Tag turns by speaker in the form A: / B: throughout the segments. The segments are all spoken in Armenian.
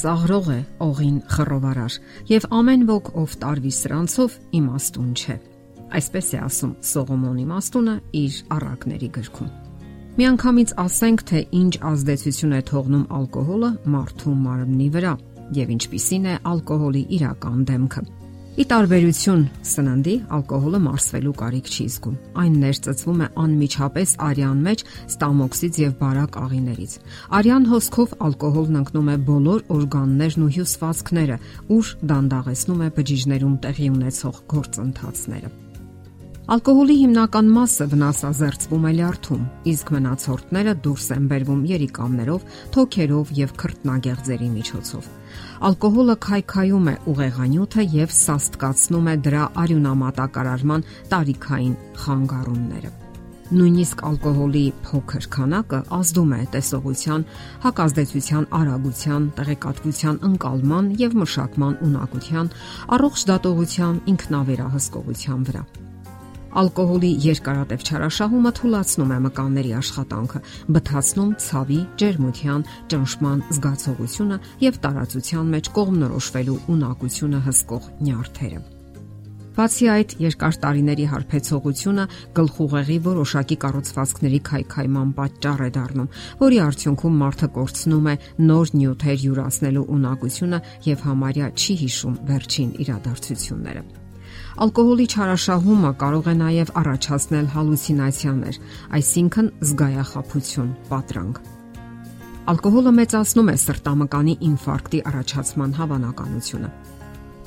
A: ծաղրող է օղին խռովարար եւ ամեն ոք ով տարվի սրանցով իմաստուն չէ։ Այսպես է ասում Սողոմոն իմաստունը իր առակների գրքում։ Միանգամից ասենք, թե ինչ ազդեցություն է թողնում ալկոհոլը մարդու մարմնի վրա եւ ինչպիսին է ալկոհոլի իրական դեմքը։ Ի տարբերություն սննդի, ալկոհոլը մարսվելու կարիք չի զգում։ Այն ներծծվում է անմիջապես արյան մեջ ստամոքսից եւ բարակ աղիներից։ Արյան հոսքով ալկոհոլն ընկնում է բոլոր օրգաններն ու հյուսվածքները, ուր դանդաղեցնում է բջիջներում տեղի ունեցող գործընթացները։ Ալկոհոլի հիմնական մասը վնասազերծվում է լյարդում, իսկ մնացորդները դուրս են բերվում երիկամներով, թոքերով եւ քրտնագեղձերի միջոցով։ Ալկոհոլը քայքայում է ուղեղանյութը եւ սաստկացնում է դրա արյունամատակարարման տարիքային խանգարումները։ Նույնիսկ ալկոհոլի փոքր քանակը ազդում է տեսողության, հակազդեցության արագության, տեղեկատվության ընկալման եւ մշակման ունակության, առողջ դատողության, ինքնավերահսկողության վրա։ Ալկոհոլի երկարատև չարաշահումը թույլատնում է մկանների աշխատանքը, բթացնում ցավի, ջերմության, ճնշման զգացողությունը եւ տարածության մեջ կողմնորոշվելու ունակությունը հսկող նյարդերը։ Բացի այդ, երկար տարիների հարբեցողությունը գլխուղեղի որոշակի կառուցվածքների քայքայման պատճառ է դառնում, որի արդյունքում մարդը կորցնում է նոր նյութեր յուրացնելու ունակությունը եւ համարյա չի հիշում վերջին իրադարձությունները։ Ալկոհոլի չարաշահումը կարող է նաև առաջացնել հալյուցինացիաներ, այսինքն զգայախապություն, պատրանք։ Ալկոհոլը մեծացնում է սրտամկանի ինֆարկտի առաջացման հավանականությունը։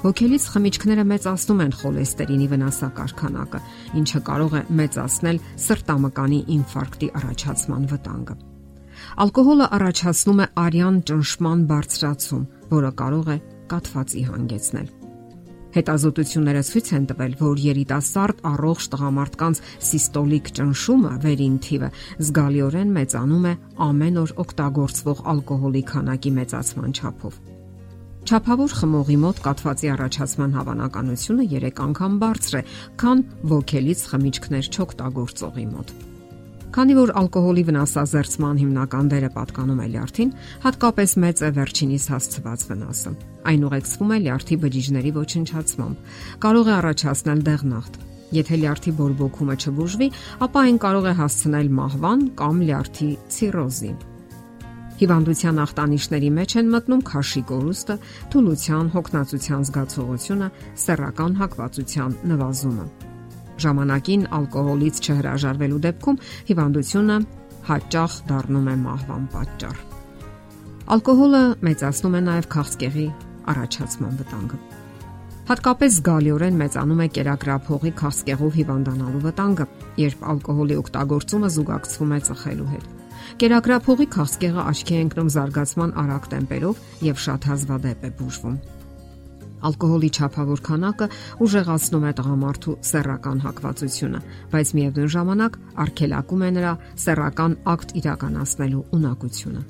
A: Հոգելից խմիչքները մեծացնում են խոլեստերինի վնասակար քանակը, ինչը կարող է մեծացնել սրտամկանի ինֆարկտի առաջացման վտանգը։ Ալկոհոլը առաջացնում է արյան ճնշման բարձրացում, որը կարող է կաթվածի հանգեցնել։ Հետազոտությունները ցույց են տվել, որ երիտասարդ առողջ տղամարդկանց սիստոլիկ ճնշումը վերին թիվը զգալիորեն մեծանում է ամեն օր օգտագործվող ալկոհոլի քանակի մեծացման չափով։ Չափավոր խմողի մոտ կաթվածի առաջացման հավանականությունը 3 անգամ բարձր է, քան ոգելից խմիչքներ չօգտագործողի մոտ։ Քանի որ ալկոհոլի վնասազերծման հիմնական դերը պատկանում է լյարդին, հատկապես մեծ է վերջինիս հասցված վնասը։ Այն ուղեկցվում է լյարդի բջիջների ոչնչացմամբ։ Կարող է առաջացնել դեղնախտ։ Եթե լյարդի բորբոքումը չբուժվի, ապա այն կարող է հասցնել մահվան կամ լյարդի ցիրոզի։ Հիվանդության ախտանիշների մեջ են մտնում քաշի կորուստը, թուլության, հոգնածության զգացողությունը, սեռական հակվածության նվազումը ժամանակին ալկոհոլից չհրաժարվելու դեպքում հիվանդությունը հաճախ դառնում է մահվան պատճառ։ Ալկոհոլը մեծացնում է նաև քաղցկեղի առաջացման վտանգը։ Հատկապես զգալիորեն մեծանում է կերակրափողի քաղցկեղով հիվանդանալու վտանգը, երբ ալկոհոլի օգտագործումը զուգակցվում է ծխելու հետ։ Կերակրափողի քաղցկեղը աչքի է ընկնում զարգացման արագ տեմպերով եւ շատ հազվադեպ է բուժվում։ Ալկոհոլի չափավոր քանակը ուժեղացնում է տղամարդու սեռական հակվածությունը, բայց միևնույն ժամանակ արգելակում է նրա սեռական ակտ իրականացնելու ունակությունը։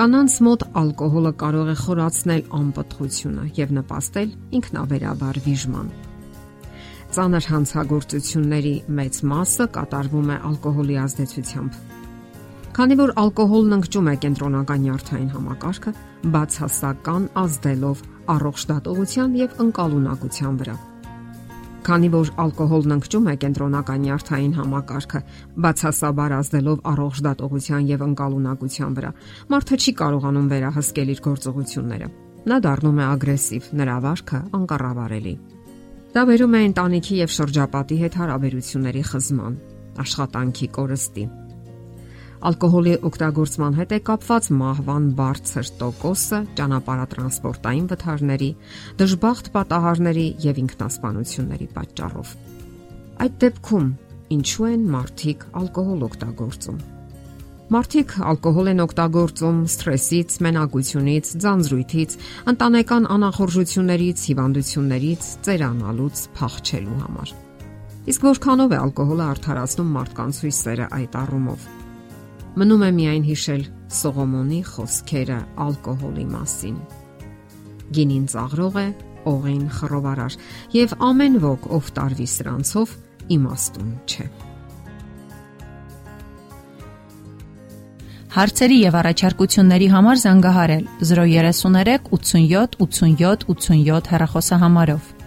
A: Կանանց մոտ ալկոհոլը կարող է խորացնել անպտղությունը եւ նպաստել ինքնավերաբար վիժման։ Ծանր հանցագործությունների մեծ մասը կատարվում է ալկոհոլի ազդեցությամբ։ Քանի որ ալկոհոլն ընկճում է կենտրոնական նյարդային համակարգը, բացասական ազդելով առողջ դատողության եւ ընկալունակության վրա։ Քանի որ ալկոհոլն ընկճում է կենտրոնական նյարդային համակարգը, բացասաբար ազդելով առողջ դատողության եւ ընկալունակության վրա, մարդը չի կարողանում վերահսկել իր գործողությունները։ Նա դառնում է ագրեսիվ, նրա վարքը անկառավարելի։ Դա վերում է ընտանիքի եւ շրջապատի հետ հարաբերությունների խզման, աշխատանքի կորստի, Ալկոհոլի օգտագործման հետ է կապված մահվան բարձր տոկոսը, ճանապարհատրանսպորտային վթարների, դժբախտ պատահարների եւ ինքնասպանությունների պատճառով։ Այդ դեպքում ինչու են մարդիկ ալկոհոլ օգտագործում։ Մարդիկ ալկոհոլ են օգտագործում սթրեսից, մենակությունից, ձանձրույթից, ընտանեկան անախորժություններից, հիվանդություններից, ծերանալուց փախչելու համար։ Իսկ որքանով է ալկոհոլը արդարացնում մարդկանց հույսերը այդ առումով։ Մնում է միայն հիշել Սողոմոնի խոսքերը ալկոհոլի մասին։ Գինին ծաղրող է, օղին խռովարար, եւ ամեն ոք ով տարվի սրանցով իմաստուն չէ։
B: Հարցերի եւ առաջարկությունների համար զանգահարել 033 87 87 87 հեռախոսահամարով։